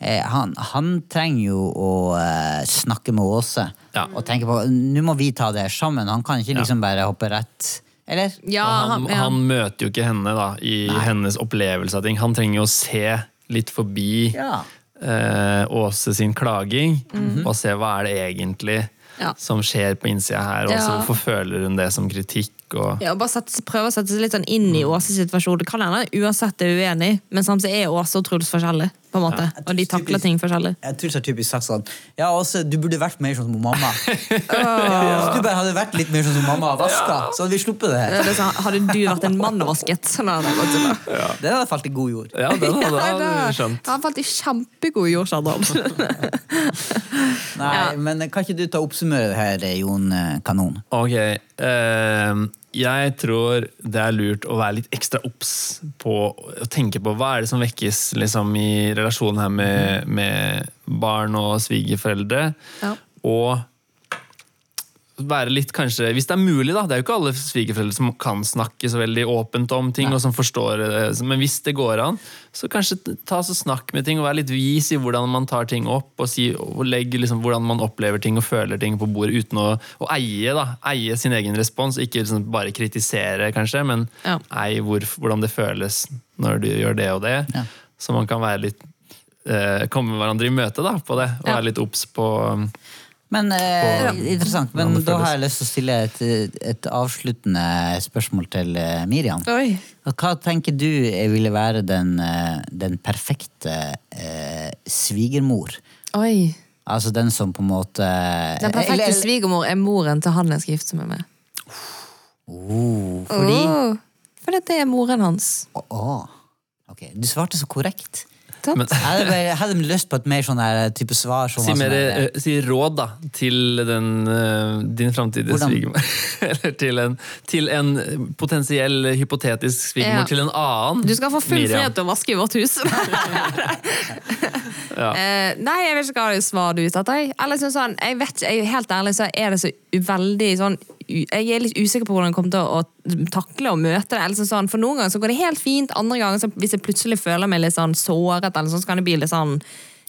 eh, han, han trenger jo å eh, snakke med Åse Ja. og tenke på Nå må vi ta det sammen. Han kan ikke liksom bare hoppe rett Eller? Ja, han, ja. han møter jo ikke henne da, i hennes opplevelse av ting. Han trenger jo å se litt forbi Ja. eh, Åse sin klaging, og se hva er det egentlig. Ja. som skjer på innsida her. Og så Ja. hvorfor føler hun det som kritikk? Og, Ja, og bare sette, prøve å sette seg litt sånn inn Mm. i Åses situasjon. Det kan hende uansett er uenig, men samtidig er Åse og Truls forskjellige. på en måte. Og de takler ting forskjellig. Jeg tror så typisk sagt sånn Ja, Åse, du burde vært mer sånn som mamma. Hvis du bare hadde vært litt mer sånn som mamma og vaska, så hadde vi sluppet det her. Det er sånn, hadde du vært en mann og vasket, så hadde det gått til det. Den hadde falt i god jord. ja, den hadde Ja, han skjønt. Han falt i kjempegod jord. Nei, Ja. men kan ikke du ta oppsummere det her, Jon eh, Kanon? Ok. Eh, jeg tror det er lurt å være litt ekstra obs på å tenke på hva er det som vekkes liksom, i relasjonen her med, med barn og svigerforeldre. Ja. Og være litt kanskje, Hvis det er mulig, da. Det er jo ikke alle svigerforeldre som kan snakke så veldig åpent om ting. og som forstår det, Men hvis det går an, så kanskje ta så snakk med ting og være litt vis i hvordan man tar ting opp. Og, si, og legge liksom hvordan man opplever ting og føler ting på bordet uten å, å eie da, eie sin egen respons. Ikke liksom bare kritisere, kanskje, men Ja. eie hvor, hvordan det føles når du gjør det og det. Ja. Så man kan være litt eh, komme hverandre i møte da, på det, og Ja. være litt obs på um, Men eh, På- interessant. Men da har jeg lyst til å stille et, et avsluttende spørsmål til eh, Miriam. Oi. Hva tenker du eh, ville være den, eh, den perfekte eh, svigermor? Oi. Altså den som på en måte Den perfekte eller- eller- svigermor er moren til han jeg skal gifte meg med. Oh, fordi Oh, fordi det er moren hans. Å, Ok, Du svarte så korrekt. Sant? Men- Jeg hadde, bare- jeg hadde lyst på et mer sånn her type svar. Som Si, sånn mer, her, uh, si råd da, til den, uh, din framtidige svigermor. Eller til en, til en potensiell hypotetisk svigermor Ja. til en annen. Du skal få full Miriam. frihet til å vaske i vårt hus. Ja. uh, nei, jeg vet ikke hva svar du er ute etter. Eller sånn, sånn, jeg vet ikke, jeg, Helt ærlig så er det så veldig sånn Jeg er litt usikker på hvordan jeg kommer til å, takle og møte det. Eller sånn, for Noen ganger så går det helt fint, andre ganger så hvis jeg plutselig føler meg litt sånn såret, eller sånn, så kan det bli litt sånn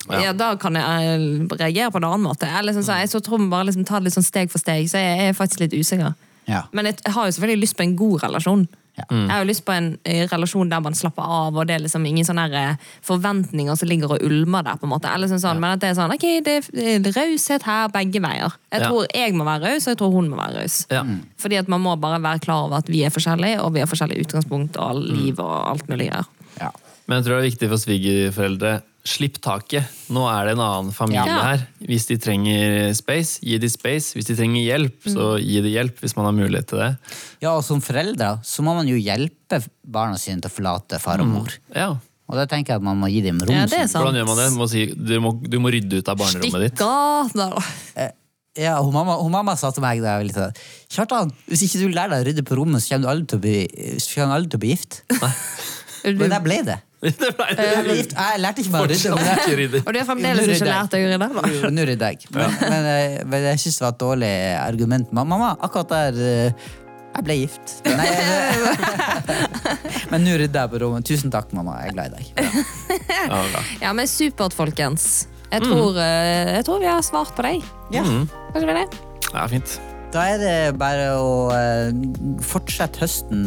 ja. Ja. Da kan jeg eh, reagere på en annen måte. Eller sånn, så jeg så tror vi bare liksom tar det litt sånn steg for steg. Så jeg er faktisk litt usikker. Ja. Men jeg har jo selvfølgelig lyst på en god relasjon. Ja. Jeg har jo lyst på en eh, relasjon der man slapper av, og det er liksom ingen sånne eh, forventninger som ligger og ulmer der. på en måte. Eller sånn, sånn, Men at det er sånn, ok, det er raushet her begge veier. Jeg Ja. tror jeg må være raus, og jeg tror hun må være raus. Ja. Fordi at man må bare være klar over at vi er forskjellige, og vi har forskjellig utgangspunkt og Mm. liv og alt mulig her. Ja. Men jeg tror det er viktig for svigerforeldre. Slipp taket. Nå er det en annen familie Ja. her. Hvis de trenger space, gi de space. Hvis de trenger hjelp, så gi de hjelp. Hvis man har mulighet til det. ja, og som foreldre så må man jo hjelpe barna sine til å forlate far og mor. Ja. Og da tenker jeg at man må gi dem rom. Ja, det er sant. Hvordan gjør man det? Du må, si, du må, du må rydde ut av barnerommet ditt. Stikk Da. Ja, hun mamma, hun mamma sa til meg da jeg var liten Kjartan, hvis ikke du lærer deg å rydde på rommet, så kommer du aldri til å bli, aldri til å bli gift. Men jeg ble det. Det ble gift. jeg lærte ikke bare å rydde. Og du har fremdeles ikke lært deg å rydde? Jo, Nå rydder jeg. Men, men, jeg- men jeg syns det var et dårlig argument. Mamma, akkurat der eh, Jeg ble gift. Nei, jeg, men nå rydder jeg på rommet. Tusen takk, mamma. Jeg er glad i deg. Ja. Ja, men supert, folkens. Jeg Mm. tror, eh, jeg tror vi har svart på deg. Ja. Kanskje vi det? ja, fint. Da er det bare å eh, fortsette høsten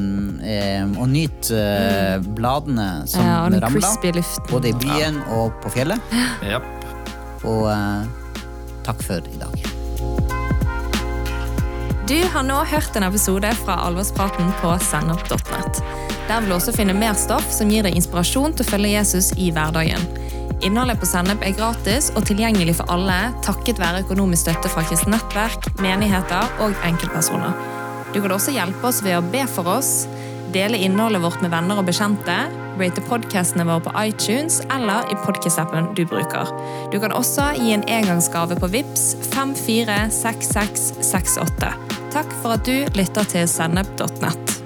eh, og nyte eh, bladene som Ja, og den ramler. luften. Både i byen og på fjellet. Ja. Og eh, takk for i dag. Du har nå hørt en episode fra Alvorspraten på sennep.net. Der vil du også finne mer stoff som gir deg inspirasjon til å følge Jesus i hverdagen. Innholdet på Sennep er gratis og tilgjengelig for alle takket være økonomisk støtte fra kristent nettverk, menigheter og enkeltpersoner. Du kan også hjelpe oss ved å be for oss, dele innholdet vårt med venner og bekjente, rate podcastene våre på iTunes eller i podcast-appen du bruker. Du kan også gi en engangsgave på VIPS 546668. Takk for at du lytter til sennep.nett.